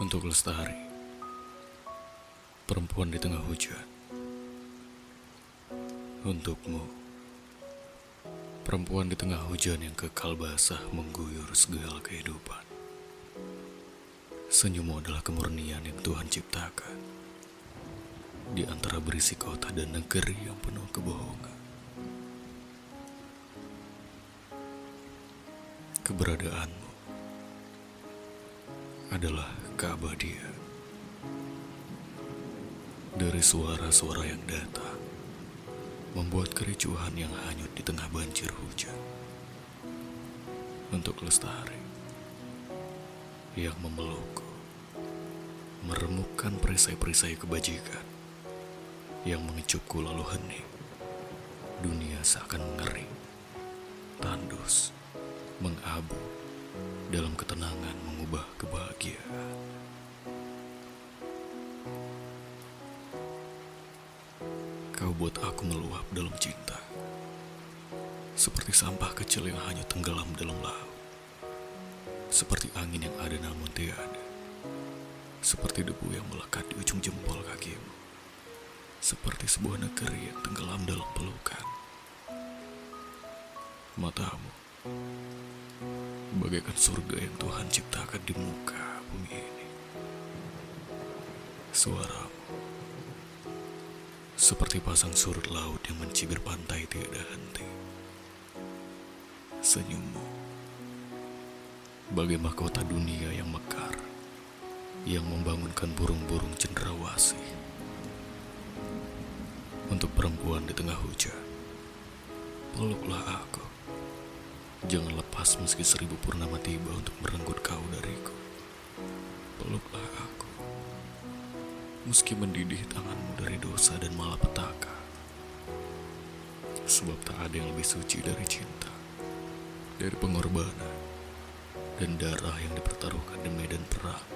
Untuk Lestari. Perempuan di tengah hujan. Untukmu. Perempuan di tengah hujan yang kekal basah mengguyur segala kehidupan. Senyummu adalah kemurnian yang Tuhan ciptakan. Di antara berisi kota dan negeri yang penuh kebohongan. Keberadaanmu adalah keabadian. Dari suara-suara yang datang, membuat kericuhan yang hanyut di tengah banjir hujan. Untuk lestari, yang memelukku, meremukkan perisai-perisai kebajikan, yang mengecupku lalu hening. Dunia seakan mengering, tandus, mengabu, dalam ketenangan mengubah kebahagiaan. Kau buat aku meluap dalam cinta, seperti sampah kecil yang hanya tenggelam dalam laut, seperti angin yang ada namun tiada, seperti debu yang melekat di ujung jempol kakimu, seperti sebuah negeri yang tenggelam dalam pelukan. Matamu bagaikan surga yang Tuhan ciptakan di muka bumi ini. Suaramu seperti pasang surut laut yang mencibir pantai tiada henti. Senyummu bagai mahkota dunia yang mekar, yang membangunkan burung-burung cendrawasih. Untuk perempuan di tengah hujan, peluklah aku. Jangan lepas meski seribu purnama tiba untuk merenggut kau dariku. Peluklah aku. Meski mendidih tanganmu dari dosa dan malapetaka. Sebab tak ada yang lebih suci dari cinta. Dari pengorbanan. Dan darah yang dipertaruhkan di medan perang.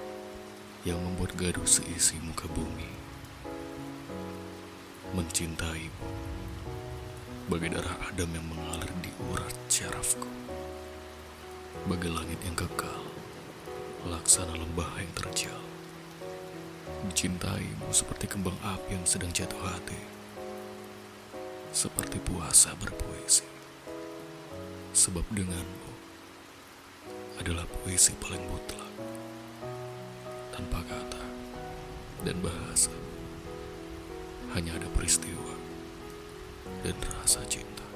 Yang membuat gaduh seisi muka bumi. Mencintaimu bagai darah Adam yang mengalir di urat. Bagai langit yang kekal, laksana lembah yang terjal. Mencintaimu seperti kembang api yang sedang jatuh hati. Seperti puasa berpuisi. Sebab denganmu adalah puisi paling mutlak. Tanpa kata dan bahasa. Hanya ada peristiwa dan rasa cinta.